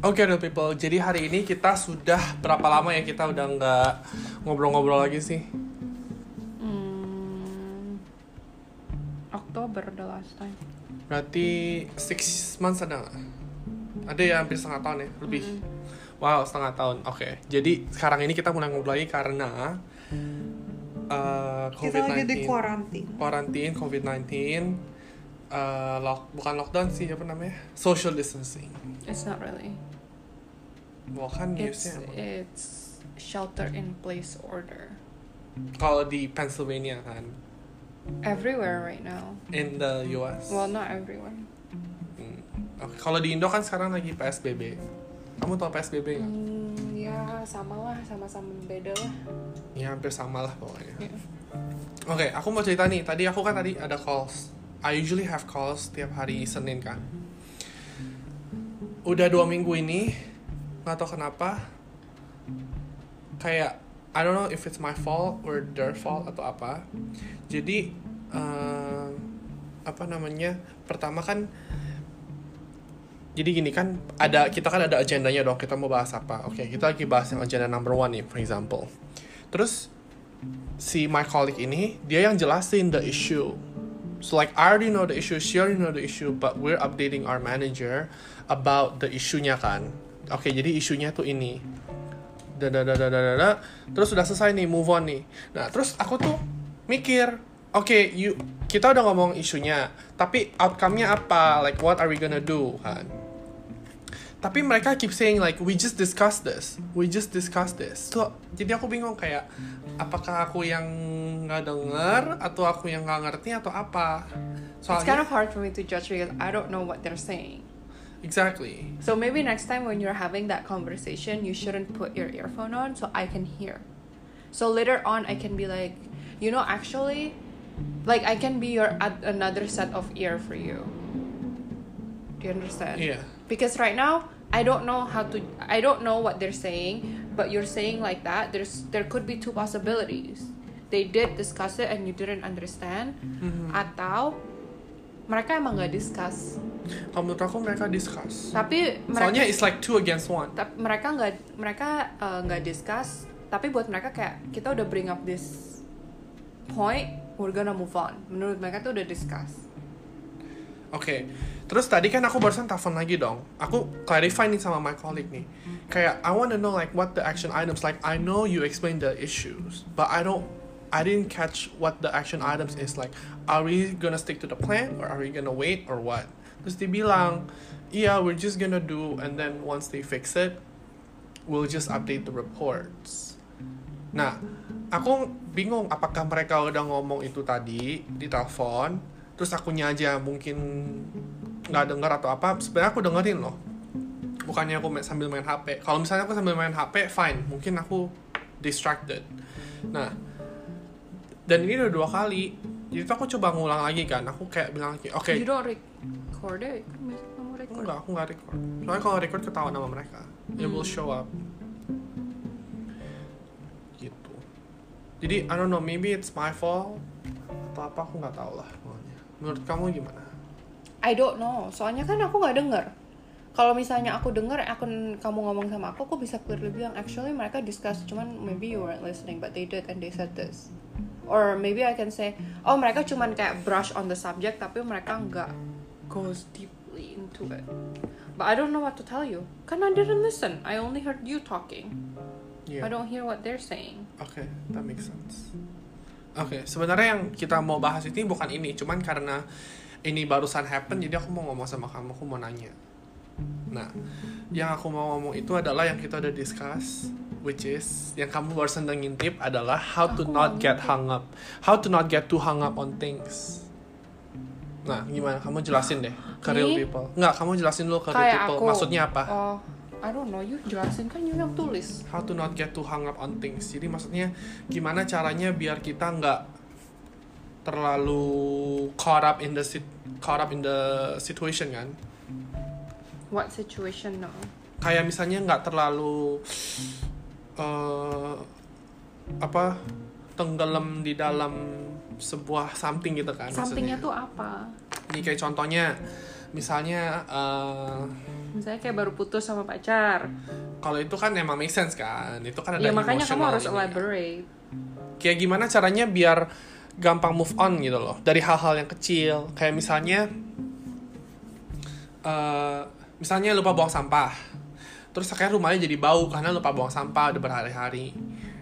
Oke real people, jadi hari ini kita sudah berapa lama ya kita udah nggak ngobrol-ngobrol lagi sih? Hmm, Oktober the last time. Berarti six months ada nggak? Ada ya hampir setengah tahun ya, lebih. Wow, setengah tahun. Oke, jadi sekarang ini kita mulai ngobrol lagi karena uh, Kita lagi di COVID-19. kuarantin. Quarantine, COVID-19, uh, lock, bukan lockdown sih, apa namanya? Social distancing. It's not really. Well, kan It's newsnya emang. it's shelter in place order Kalau di Pennsylvania kan, everywhere right now. in the US. Well, not everywhere. Hmm. Oke, Kalau di Indo kan sekarang lagi PSBB. Kamu tau PSBB nggak? Hmm, ya sama lah, sama-sama beda lah. Ya hampir sama lah pokoknya. Ya. Oke, aku mau cerita nih. Tadi aku kan tadi ada calls. I usually have calls tiap hari Senin kan. Udah dua minggu ini, nggak tau kenapa. Kayak I don't know if it's my fault or their fault atau apa. Jadi eh, apa namanya? Pertama kan jadi gini kan ada kita kan ada agendanya dong kita mau bahas apa oke kita lagi bahas yang agenda number one nih for example terus si my colleague ini dia yang jelasin the issue so like I already know the issue she already know the issue but we're updating our manager about the issue-nya kan oke jadi isunya tuh ini. Dadadadadadada terus udah selesai nih move on nih. Nah terus aku tuh mikir oke you kita udah ngomong isunya tapi outcome-nya apa? Like what are we gonna do? kan. Tapi mereka keep saying like we just discussed this. We just discussed this. So jadi aku bingung kayak apakah aku yang nggak denger atau aku yang nggak ngerti atau apa? It's kind soalnya of hard for me to judge because I don't know what they're saying. Exactly So maybe next time when you're having that conversation, you shouldn't put your earphone on so I can hear. So later on, I can be like, you know, actually, like I can be your ad- another set of ear for you. Do you understand? Yeah. Because right now, I don't know how to. I don't know what they're saying, but you're saying like that. There's there could be two possibilities. They did discuss it and you didn't understand, Mhm. atau mereka emang gak discuss. Kalau menurut aku mereka discuss Tapi mereka soalnya it's like two against one tapi mereka nggak mereka uh, nggak discuss tapi buat mereka kayak kita udah bring up this point we're gonna move on menurut mereka tuh udah discuss Oke, terus tadi kan aku barusan telepon lagi dong. Aku clarify nih sama my colleague nih. Kayak I wanna know like what the action items like. I know you explain the issues, but I don't. I didn't catch what the action items is like. Are we gonna stick to the plan or are we gonna wait or what? Terus dia bilang, yeah, we're just gonna do and then once they fix it, we'll just update the reports. Nah, aku bingung apakah mereka udah ngomong itu tadi di telepon, terus akunya aja mungkin nggak dengar atau apa. Sebenarnya aku dengerin loh. Bukannya aku sambil main HP. Kalau misalnya aku sambil main HP, fine. Mungkin aku distracted. Nah, dan ini udah dua kali. Jadi tuh aku coba ngulang lagi kan. Aku kayak bilang lagi, oke, don't record it kan biasa kamu record Enggak, aku nggak record. Soalnya kalau record ketahuan nama mereka. It will Hmm. show up. Gitu. Jadi, I don't know, maybe it's my fault. Atau apa, aku nggak tahu lah. pokoknya. Menurut kamu gimana? I don't know soalnya kan aku nggak denger kalau misalnya aku denger aku kamu ngomong sama aku aku bisa clearly bilang actually mereka discuss cuman maybe you weren't listening but they did and they said this or maybe I can say oh mereka cuman kayak brush on the subject tapi mereka nggak goes deeply into it but I don't know what to tell you kan I didn't listen I only heard you talking Iya. I don't hear what they're saying Oke, that makes sense. Oke, sebenarnya yang kita mau bahas ini bukan ini, cuman karena ini barusan happen, jadi aku mau ngomong sama kamu, aku mau nanya. Nah, yang aku mau ngomong itu adalah yang kita udah discuss, which is yang kamu barusan ngintip adalah how to Aku not mau get ngintip. hung up, how to not get too hung up on things. Nah, gimana? Kamu jelasin deh ke real people. Nggak, kamu jelasin dulu ke real people. aku Maksudnya apa? oh I don't know you jelasin kan you yang tulis how to not get too hung up on things. Jadi maksudnya gimana caranya biar kita nggak terlalu caught up in the sit caught up in the situation kan? what situation no Kayak misalnya nggak terlalu eh apa tenggelam di dalam sebuah something gitu kan? somethingnya tuh apa Nih kayak contohnya, misalnya eh, Misalnya kayak baru putus sama pacar. kalau itu kan emang make sense kan, itu kan ada Ya makanya kamu harus ini. elaborate. Kayak gimana caranya biar gampang move on gitu loh dari hal-hal yang kecil. Kayak misalnya, eh misalnya lupa buang sampah, terus akhirnya rumahnya jadi bau karena lupa buang sampah udah berhari-hari.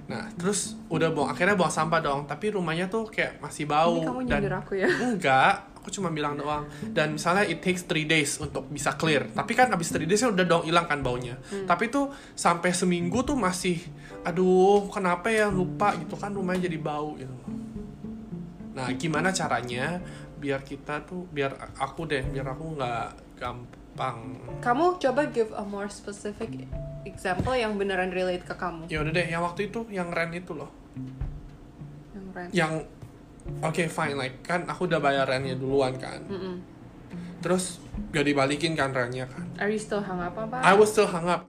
Nah, terus udah buang akhirnya buang sampah dong, tapi rumahnya tuh kayak masih bau Ini kamu dan aku ya. Enggak, aku cuma bilang doang. Dan misalnya it takes 3 days untuk bisa clear. Tapi kan abis 3 days udah dong hilang kan baunya. Tapi tuh sampai seminggu tuh masih aduh, kenapa ya lupa gitu kan rumahnya jadi bau gitu. Nah, gimana caranya biar kita tuh biar aku deh, biar aku nggak gampang. Kamu coba give a more specific example yang beneran relate ke kamu. Ya udah deh, yang waktu itu yang rent itu loh. Yang rent. Yang Oke fine like kan aku udah bayar rentnya duluan kan. Mm-mm. Terus gak dibalikin kan rentnya kan. Are you still hung up apa? I was still hung up.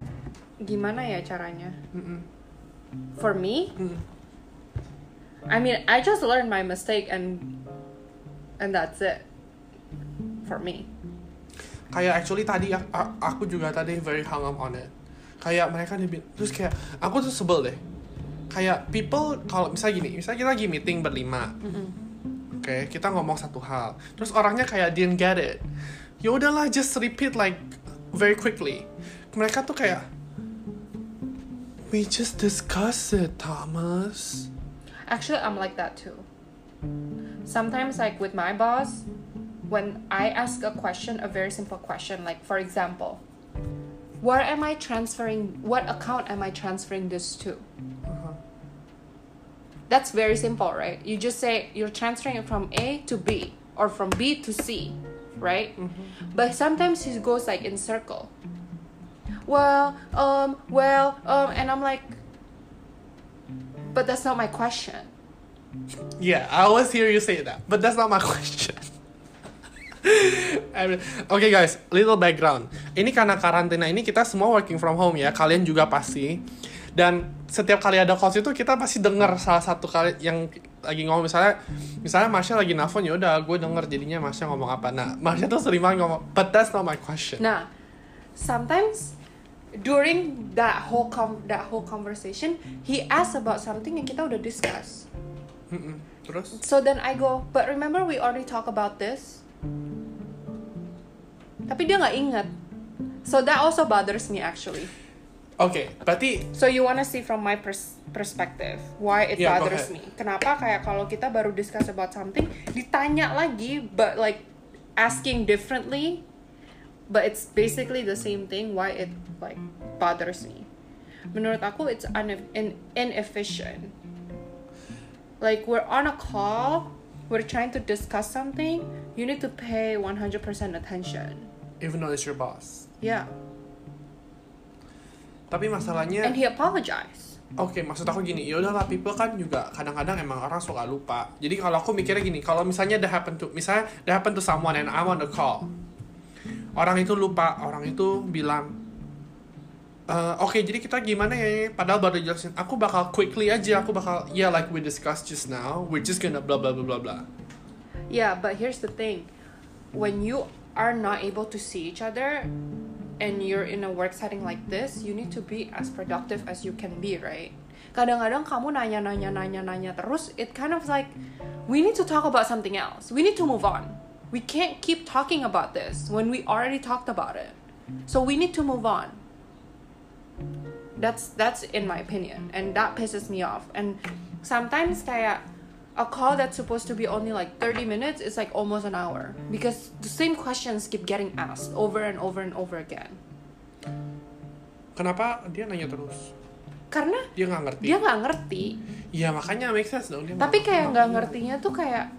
Gimana ya caranya? Mm-mm. For me, Mm. I mean, I just learned my mistake and and that's it. For me. Kayak actually tadi a- a- aku juga tadi very hung up on it. Kayak mereka nih terus kayak aku tuh sebel deh. Kayak people kalau misalnya gini, misalnya kita lagi meeting berlima. Mm-mm. Oke, kita ngomong satu hal. Terus orangnya kayak didn't get it. Ya udahlah just repeat like very quickly. Mereka tuh kayak We just discussed it, Thomas. Actually, I'm like that too. Sometimes, like with my boss, when I ask a question, a very simple question, like for example, where am I transferring, what account am I transferring this to? Uh-huh. That's very simple, right? You just say you're transferring it from A to B or from B to C, right? But sometimes it goes like in circle. Well, um, well, um, and I'm like, but that's not my question. Yeah, I always hear you say that, but that's not my question. Oke guys, little background. Ini karena karantina ini kita semua working from home ya, kalian juga pasti. Dan setiap kali ada calls itu kita pasti denger salah satu kali yang lagi ngomong misalnya misalnya Marsha lagi nelfon ya udah gue denger jadinya Marsha ngomong apa. Nah, Marsha tuh sering banget ngomong, but that's not my question. Nah, sometimes during that whole com- that whole conversation, he asked about something yang kita udah discuss. Terus? So then I go, but remember we already talk about this. Tapi dia nggak inget. So that also bothers me actually. Oke, berarti So you wanna see from my pers- perspective why it Yeah, bothers me? Kenapa kayak kalau kita baru discuss about something ditanya lagi, but like asking differently, but it's basically the same thing. Why it like bothers me? Menurut aku it's in- inefficient. Like we're on a call, we're trying to discuss something. You need to pay 100% attention. even though it's your boss. Yeah, Tapi masalahnya and he apologized. Oke, maksud aku gini, ya udahlah people kan juga kadang-kadang emang orang suka lupa. Jadi kalau aku mikirnya gini, kalau misalnya that happen to, misalnya that happen to someone and I want to call, orang itu lupa, orang itu bilang, "Eh, oke jadi kita gimana ya? Padahal baru jelasin, aku bakal quickly aja, aku bakal, yeah like we discussed just now, we're just gonna blah blah blah blah blah. Yeah, but here's the thing. When you are not able to see each other and you're in a work setting like this, you need to be as productive as you can be, right? Kadang-kadang kamu nanya-nanya nanya-nanya terus, it kind of like we need to talk about something else. We need to move on. We can't keep talking about this when we already talked about it. So we need to move on. That's that's in my opinion, and that pisses me off. And sometimes kayak a call that's supposed to be only like 30 minutes is like almost an hour because the same questions keep getting asked over and over and over again. Kenapa dia nanya terus? Karena Dia nggak ngerti. dia nggak ngerti, Iya makanya make sense dong. Dia tapi kayak nggak ngertinya tuh kayak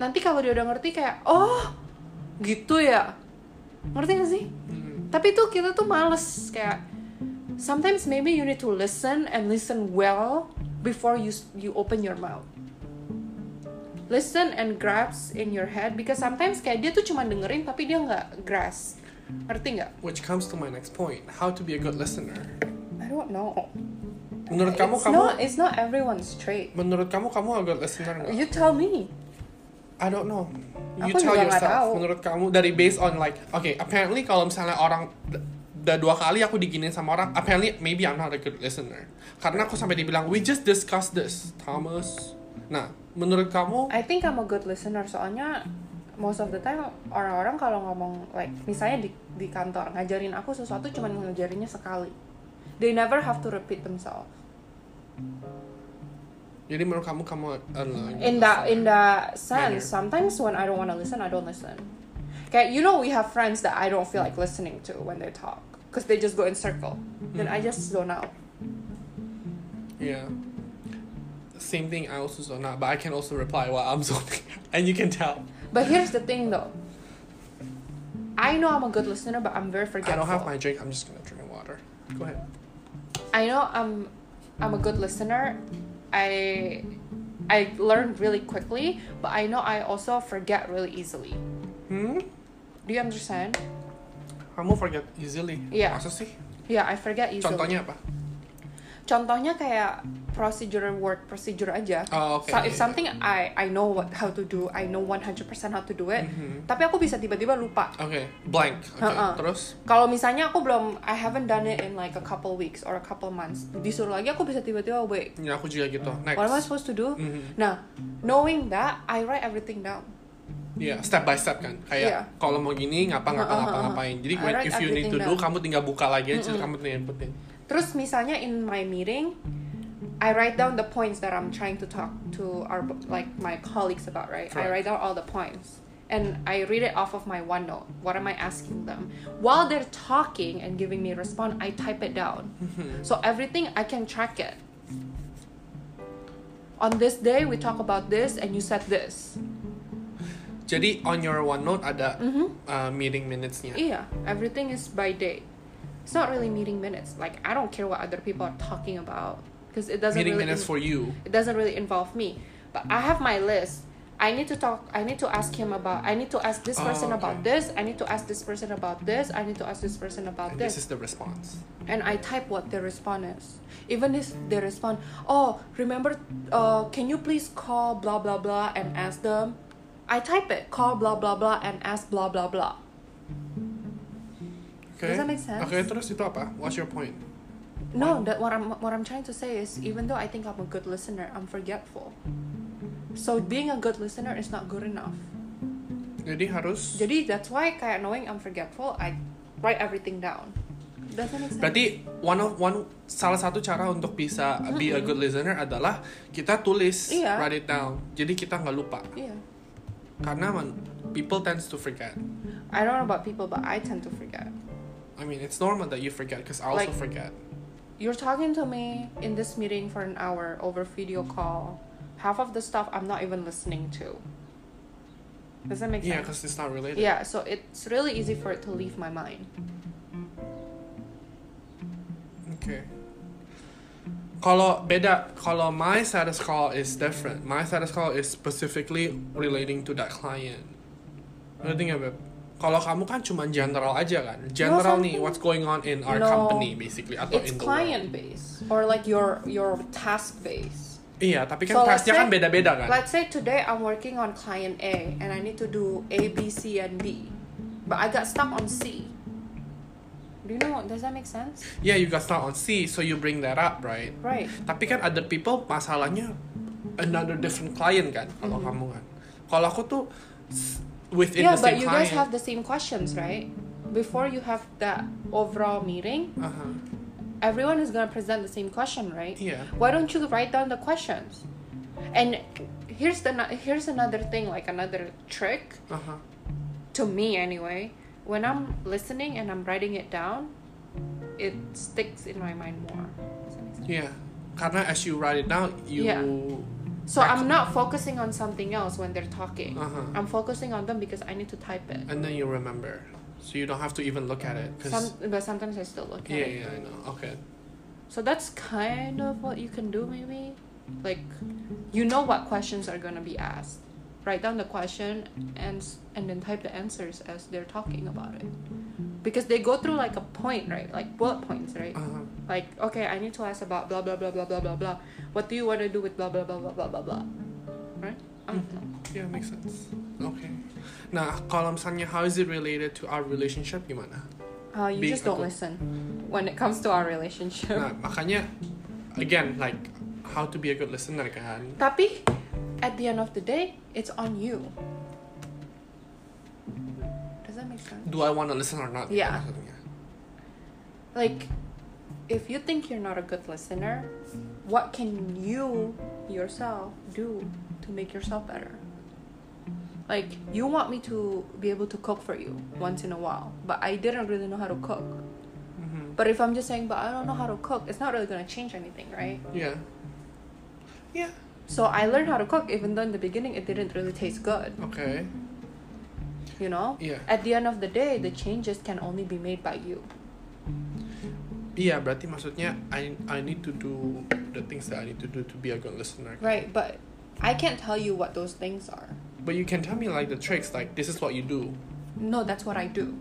nanti kalau dia udah ngerti kayak oh gitu ya, ngerti gak sih? Hmm. Tapi tuh kita tuh males kayak sometimes maybe you need to listen and listen well before you you open your mouth. Listen and grasp in your head because sometimes kayak dia tuh cuma dengerin tapi dia nggak grasp. Ngerti nggak? Which comes to my next point, how to be a good listener. I don't know. Menurut kamu it's kamu not it's not everyone's trait. menurut kamu kamu a good listener nggak? You tell me. I don't know. You Aku tell yourself. Menurut kamu dari based on like, okay, apparently kalau misalnya orang udah dua kali aku diginin sama orang, apparently maybe I'm not a good listener. Karena aku sampai dibilang we just discuss this, Thomas. Nah, menurut kamu? I think I'm a good listener soalnya most of the time orang-orang kalau ngomong like misalnya di di kantor ngajarin aku sesuatu cuman ngajarinnya sekali. They never have to repeat themselves. Jadi menurut kamu kamu adalah In that in that Manner. sense, sometimes when I don't want to listen, I don't listen. Okay, you know we have friends that I don't feel like listening to when they talk because they just go in circle. Then I just zone out. Yeah. Same thing. I also zone out, but I can also reply while I'm zoning, and you can tell. But here's the thing though. I know I'm a good listener, but I'm very forgetful. I don't have my drink. I'm just gonna drink water. Go ahead. I know I'm I'm a good listener. I I learn really quickly, but I know I also forget really easily. Hmm. Do you understand? Kamu forget easily. Iya. Masa sih? Yeah, I forget easily. Contohnya apa? Contohnya kayak procedure work procedure aja. Oh, oke. So if something I I know what how to do, I know 100% how to do it. Mhm. Tapi aku bisa tiba-tiba lupa. Oke, blank. Oke, Ha-ha. terus? Kalau misalnya aku belum I haven't done it in like a couple weeks or a couple months. Disuruh lagi aku bisa tiba-tiba wait. Ya aku juga gitu. Next. What am I supposed to do? Mhm. Nah, knowing that, I write everything down. Iya, step by step kan. Kayak Iya. kalau mau gini ngapa ngapa Ha-ha, ngapa ha-ha. ngapain. Jadi I when, if you need to do, down. kamu tinggal buka lagi aja, kamu tinggal inputin. Terus misalnya in my meeting, I write down the points that I'm trying to talk to our like my colleagues about, right? I Correct. write down all the points. And I read it off of my OneNote. What am I asking them? While they're talking and giving me a response, I type it down. So everything I can track it. On this day we talk about this and you said this. Jadi on your OneNote ada Mhm. uh, meeting minutes-nya. Yeah, everything is by day. It's not really meeting minutes. Like I don't care what other people are talking about because it doesn't Meeting really minutes for you. it doesn't really involve me. But I have my list. I need to talk. I need to ask him about. I need to ask this Oh, person okay. about this. I need to ask this person about this. I need to ask this person about And this is the response. And I type what the response is. Even if they respond, oh, remember, uh, can you please call blah blah blah and ask them? I type it. Call blah blah blah and ask blah blah blah. Okay. Does that make sense? Oke, terus itu apa? What's your point? No, that what I'm what I'm trying to say is even though I think I'm a good listener, I'm forgetful. So being a good listener is not good enough. Jadi harus Jadi that's why kayak knowing I'm forgetful, I write everything down. Berarti one of one salah satu cara untuk bisa be a good listener adalah kita tulis, Iya. write it down. Jadi kita nggak lupa. yeah. Karena people tends to forget. I don't know about people, but I tend to forget. I mean, it's normal that you forget because I also Like- forget. You're talking to me in this meeting for an hour over video call. Half of the stuff I'm not even listening to. Does that make sense? Yeah, because it's not related. Yeah, so it's really easy for it to leave my mind. Okay. Kalau beda, kalau my status call is different. My status call is specifically relating to that client. Ngerti nggak, Beb? Kalau kamu kan cuma general aja kan? General nih, what's going on in our No. company basically atau It's in the client based or like your your task world. Iya, tapi kan So, tasknya kan say- beda-beda kan? Let's say today I'm working on client A and I need to do A, B, C, and D, but I got stuck on C. Do you know? Does that make sense? Yeah, you got stuck on C, so you bring that up, right? Right. Tapi kan other people masalahnya another different client kan, kalau Mhm. kamu kan. Kalau aku tuh within yeah, the but same you client. guys have the same questions, right? Before you have that overall meeting, Uh-huh. everyone is gonna present the same question, right? Iya. Why don't you write down the questions? And here's the here's another thing, like another trick Uh-huh. to me anyway. When I'm listening and I'm writing it down, it sticks in my mind more. Does that make sense? Yeah, karena as you write it down, you Yeah. So I'm not focusing on something else when they're talking. Uh-huh. I'm focusing on them because I need to type it. and then you remember, so you don't have to even look at it. 'cause- Some, but sometimes I still look at yeah, it. yeah, I know. Okay. So that's kind of what you can do, maybe. Like, you know what questions are gonna be asked. Write down the question and and then type the answers as they're talking about it. Because they go through like a point, right? Like bullet points, right? Uh-huh. Like, okay, I need to ask about blah blah blah blah blah blah blah. What do you want to do with blah blah blah blah blah blah blah? Right? Don't. Yeah, makes sense. Okay. Nah, kalau misalnya how is it related to our relationship gimana? Uh, you Being just don't a good- listen when it comes to our relationship. Nah, makanya again like how to be a good listener kan. Tapi at the end of the day, it's on you. Does that make sense? Do I want to listen or not? Yeah. Like, if you think you're not a good listener, what can you yourself do to make yourself better? Like, you want me to be able to cook for you once in a while, but I didn't really know how to cook. Mhm. But if I'm just saying, but I don't know how to cook, it's not really gonna change anything, right? Yeah. Yeah. So I learned how to cook, even though in the beginning it didn't really taste good, Okay. you know? Yeah. At the end of the day, the changes can only be made by you. Iya, berarti maksudnya I I need to do the things that I need to do to be a good listener. Right, but I can't tell you what those things are. But you can tell me like the tricks, like this is what you do. No, that's what I do.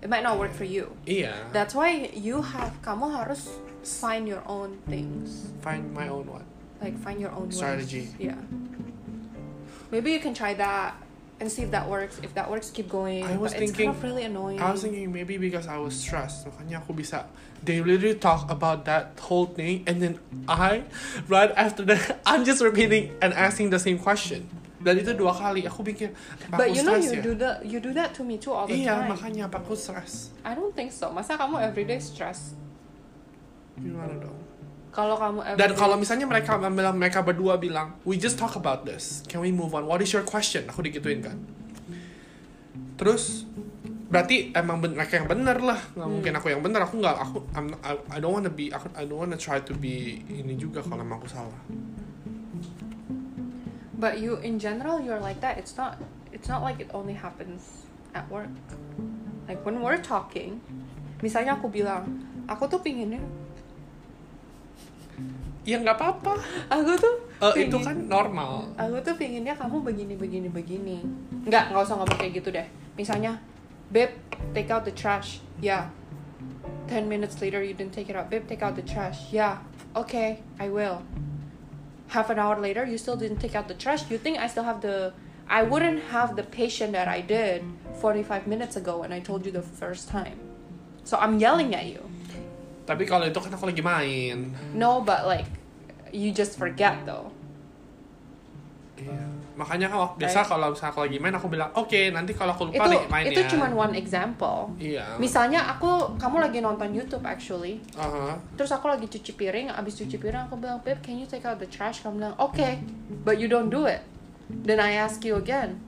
It might not work for you. Yeah. That's why you have kamu harus find your own things. Find my own what? Like find your own ways. Strategy. Yeah. Maybe you can try that and see if that works. If that works, keep going. I was but it's thinking- kind of really annoying. I was thinking maybe because I was stressed, makanya aku bisa. They literally talk about that whole thing, and then I, right after that, I'm just repeating and asking the same question. Dan itu dua kali, aku pikir, apa but aku you know you ya? do the you do that to me too all the Iya, time. makanya apa aku stress? I don't think so. Masa kamu everyday stress? Gimana dong? Kalau kamu everyday Dan kalau misalnya mereka bilang mereka berdua bilang, we just talk about this, can we move on? What is your question? Aku digituin kan. Terus berarti emang ben- mereka yang bener lah, nggak Hmm. mungkin aku yang bener. Aku nggak, aku I'm, I, I don't wanna be, aku, I don't wanna try to be ini juga kalau emang aku salah. But you, in general, you're like that. It's not. It's not like it only happens at work. Like when we're talking, misalnya aku bilang, aku tuh pinginnya, Ya nggak apa-apa. aku tuh, itu pingin- kan normal. aku tuh pinginnya kamu begini, begini, begini. Nggak, nggak usah ngomong kayak gitu deh. Misalnya, babe, take out the trash. Yeah. Ten minutes later, you didn't take it out. Babe, take out the trash. Yeah. Okay, I will. Half an hour later, you still didn't take out the trash. You think I still have the I wouldn't have the patience that I did 45 minutes ago when I told you the first time. So I'm yelling at you. Tapi kalau itu kan aku lagi main. No, but like you just forget though. Iya. Makanya kalau biasa Right. kalau misalnya aku lagi main aku bilang, oke nanti kalau aku lupa Itu nih main itu ya." cuma one example. Iya. Misalnya aku kamu lagi nonton YouTube actually. Aha. Terus aku lagi cuci piring, abis cuci piring aku bilang, "Babe, can you take out the trash?" Kamu bilang, "Okay." But you don't do it. Then I ask you again.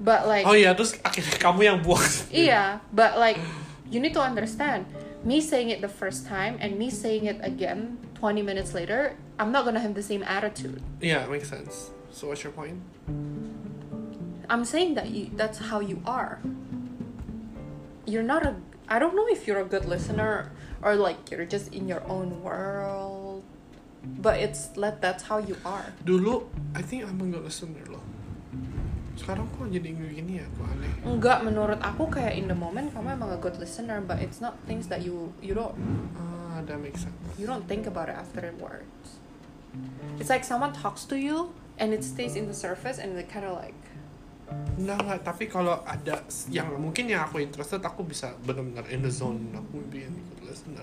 But like Oh iya, terus akhirnya kamu yang buang. Iya, but like you need to understand. Me saying it the first time and me saying it again 20 minutes later, I'm not gonna have the same attitude. Yeah, it makes sense. So what's your point? I'm saying that you that's how you are. You're not a I don't know if you're a good listener or like you're just in your own world. But it's let that's how you are. Dulu, I think I'm a good listener loh. Sekarang kok jadi gini ya, kok aneh. Enggak menurut aku kayak in the moment kamu emang a good listener but it's not things that you you don't Ah, that makes sense. you don't think about it afterwards. It's like someone talks to you and it stays in the surface and it kind of like Enggak, enggak. Tapi kalau ada yang mungkin yang aku interested, aku bisa benar-benar in the zone. Aku be a good listener.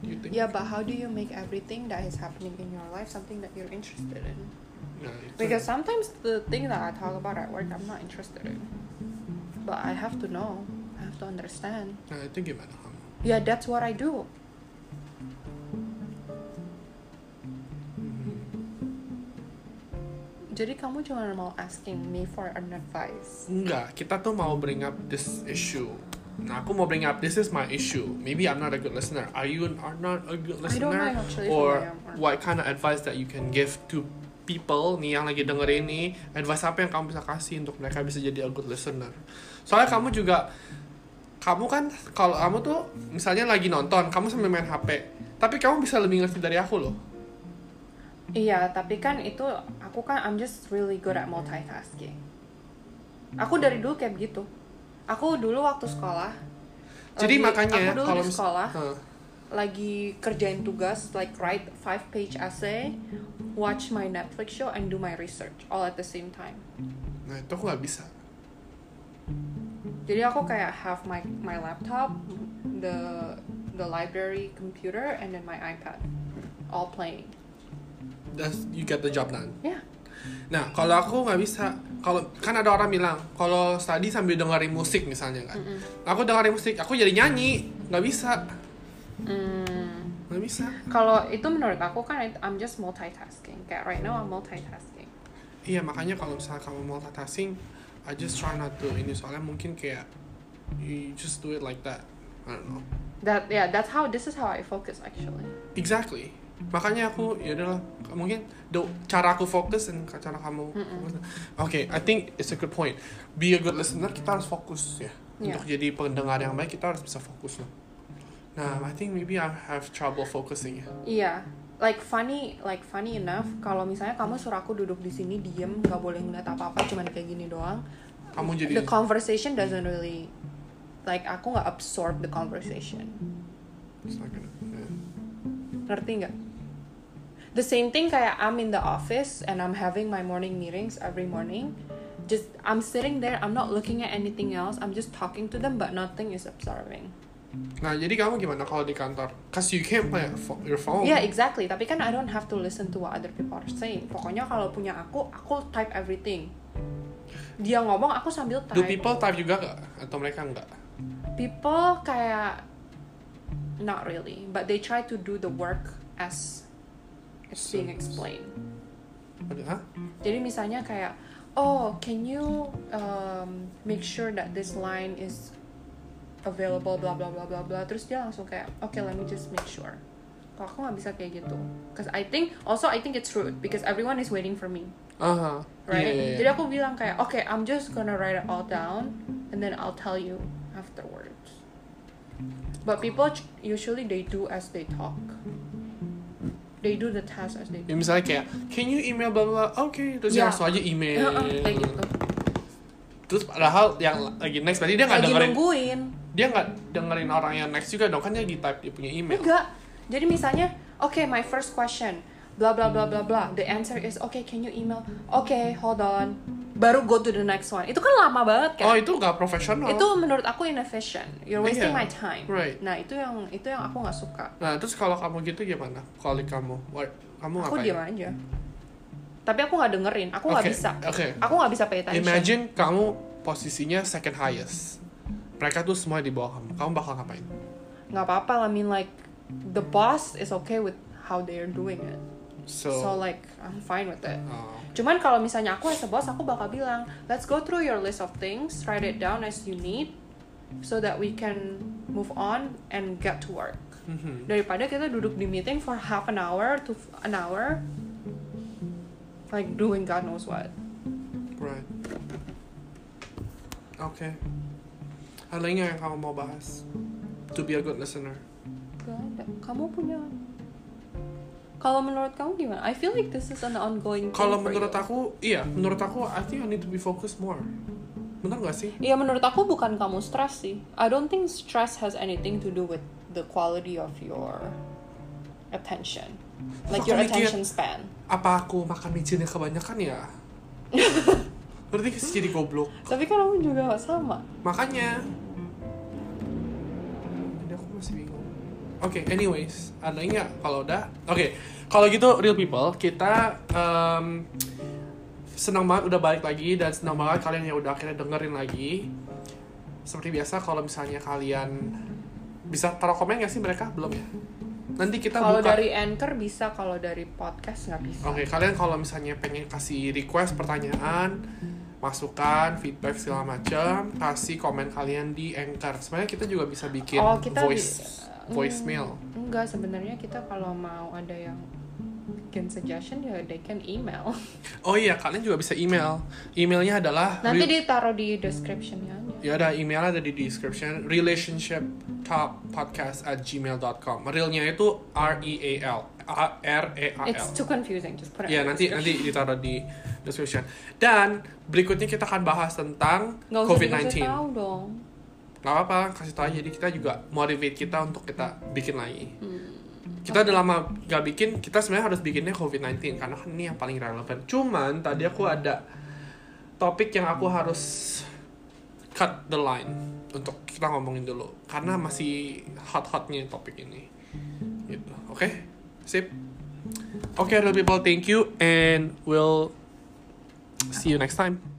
You think? yeah, but how do you make everything that is happening in your life something that you're interested in? Because sometimes the thing that I talk about at work I'm not interested in, but I have to know, I have to understand. Nah, itu gimana kamu? Yeah, that's what I do. Mm-hmm. Jadi kamu cuma mau asking me for an advice. Enggak, kita tuh mau bring up this issue. Nah, aku mau bring up this is my issue. Maybe I'm not a good listener. Are you are not a good listener? I don't know actually Or or what kind of advice that you can give to people nih yang lagi dengerin nih? Advice apa yang kamu bisa kasih untuk mereka bisa jadi a good listener? Soalnya kamu juga kamu kan kalau kamu tuh misalnya lagi nonton, kamu sambil main HP, tapi kamu bisa lebih ngerti dari aku loh. Iya, tapi kan itu aku kan I'm just really good at multitasking. Aku dari dulu kayak begitu. Aku dulu waktu sekolah. Jadi lagi- makanya aku dulu kalau di sekolah Hah. Lagi kerjain tugas like write five page essay, watch my Netflix show and do my research all at the same time. Nah itu aku nggak bisa. Jadi aku kayak have my my laptop, the the library computer and then my iPad all playing. Does you get the job done? Yeah. Nah, kalau aku nggak bisa. Kalau kan ada orang bilang kalau study sambil dengerin musik misalnya kan. Aku dengerin musik, aku jadi nyanyi, nggak bisa, Hmm. nggak bisa. Kalau itu menurut aku kan I'm just multitasking. Kayak right now I'm multitasking. Iya makanya kalau misalnya kamu multitasking, I just try not to ini soalnya mungkin kayak you just do it like that. I don't know. That yeah, that's how this is how I focus actually. Exactly. Makanya aku ya udahlah mungkin do, cara aku fokus dan cara kamu. Oke, I think it's a good point. Be a good listener kita harus fokus ya. Yeah. Untuk jadi pendengar yang baik kita harus bisa fokus loh. Nah, I think maybe I have trouble focusing ya. Iya, like funny, like funny enough. Kalau misalnya kamu suruh aku duduk di sini diem, nggak boleh ngeliat apa-apa, cuman kayak gini doang. Kamu jadi The conversation doesn't really, like aku nggak absorb the conversation. It's not gonna- yeah. Ngerti nggak? The same thing kayak I'm in the office and I'm having my morning meetings every morning. Just I'm sitting there, I'm not looking at anything else. I'm just talking to them, but nothing is absorbing. Nah, jadi kamu gimana kalau di kantor? Cause you can't play your phone. Yeah, exactly. Tapi kan I don't have to listen to what other people are saying. Pokoknya kalau punya aku, aku type everything. Dia ngomong, aku sambil type. Do people type juga gak? Atau mereka enggak? People kayak not really, but they try to do the work as it's being explained. Hah? Jadi misalnya kayak, oh, can you um, make sure that this line is available, blah blah blah blah blah. Terus dia langsung kayak, okay, let me just make sure. Kalau aku nggak bisa kayak gitu, cause I think also I think it's rude because everyone is waiting for me, Aha. right? Iya, iya, iya. Jadi aku bilang kayak, okay, I'm just gonna write it all down and then I'll tell you afterwards. But people usually they do as they talk. They do the task as they Ya, misalnya kayak, can you email blah blah, oke, terus dia Ya. langsung aja email. Heeh, kayak gitu. Terus padahal yang lagi next berarti dia nggak dengerin, nungguin. Dia nggak dengerin orang yang next juga dong kan dia di type dia punya email. Enggak. Jadi misalnya, okay, my first question, blah blah blah blah blah. The answer is okay. Can you email? Okay, hold on. Baru go to the next one. Itu kan lama banget Oh kan? itu nggak profesional. itu menurut aku inefficient. You're wasting Iya. my time. Right. Nah itu yang itu yang aku nggak suka. Nah terus kalau kamu gitu gimana? Kalau kamu, What? kamu Aku ngapain? diam aja. Tapi aku nggak dengerin. Aku nggak Oke, bisa. Oke. Aku nggak bisa pay attention. Imagine kamu posisinya second highest. Mereka tuh semua di bawah kamu. Kamu bakal ngapain? Nggak apa-apa. I mean like the boss is okay with how they're doing it. So, So like I'm fine with it. oh, Cuman kalau misalnya aku as a boss, aku bakal bilang, let's go through your list of things, write it down as you need, so that we can move on and get to work. mhm. Daripada kita duduk di meeting for half an hour to an hour, like doing God knows what. right. Oke. Nggak yang kamu mau bahas? To be a good listener. Gak ada. Kamu punya. Kalau menurut kamu gimana? I feel like this is an ongoing. thing Kalau menurut you. aku, iya. Menurut aku, I think I need to be focused more. Bener gak sih? Iya menurut aku bukan kamu stress sih. I don't think stress has anything to do with the quality of your attention, like your aku mikir- attention span. Apa aku makan micinnya kebanyakan ya? Berarti jadi goblok. Tapi kan kamu juga sama. Makanya. Oke, anyways, ada nggak kalau udah? Oke, kalau gitu real people, kita em, senang banget udah balik lagi dan senang banget kalian yang udah akhirnya dengerin lagi. Seperti biasa, kalau misalnya kalian bisa taruh komen nggak sih mereka belum ya? Nanti kita Kalau dari anchor bisa, kalau dari podcast nggak bisa. Oke, kalian kalau misalnya pengen kasih request pertanyaan, masukan, feedback segala macam, kasih komen kalian di Anchor. Sebenarnya kita juga bisa bikin Oh, kita voice bi- voicemail. Hmm, enggak, sebenarnya kita kalau mau ada yang bikin suggestion ya they can email. Oh iya, kalian juga bisa email. Emailnya adalah Nanti ditaruh di descriptionnya ya ada emailnya ada di description relationship top podcast at gmail.com realnya itu R E A L A R E A L It's too confusing. Just put it. Ya nanti nanti ditaruh di description. Dan berikutnya kita akan bahas tentang COVID-19. dikasih tahu dong. Nggak apa-apa kasih aja. Jadi kita juga motivate kita untuk kita bikin lagi. Kita udah lama gak bikin kita sebenarnya harus bikinnya covid-19 karena kan ini yang paling relevan. Cuman tadi aku ada topik yang aku harus cut the line untuk kita ngomongin dulu. Karena masih hot-hotnya topik ini. Gitu. Oke? Sip? Oke okay, little people thank you and we'll see you next time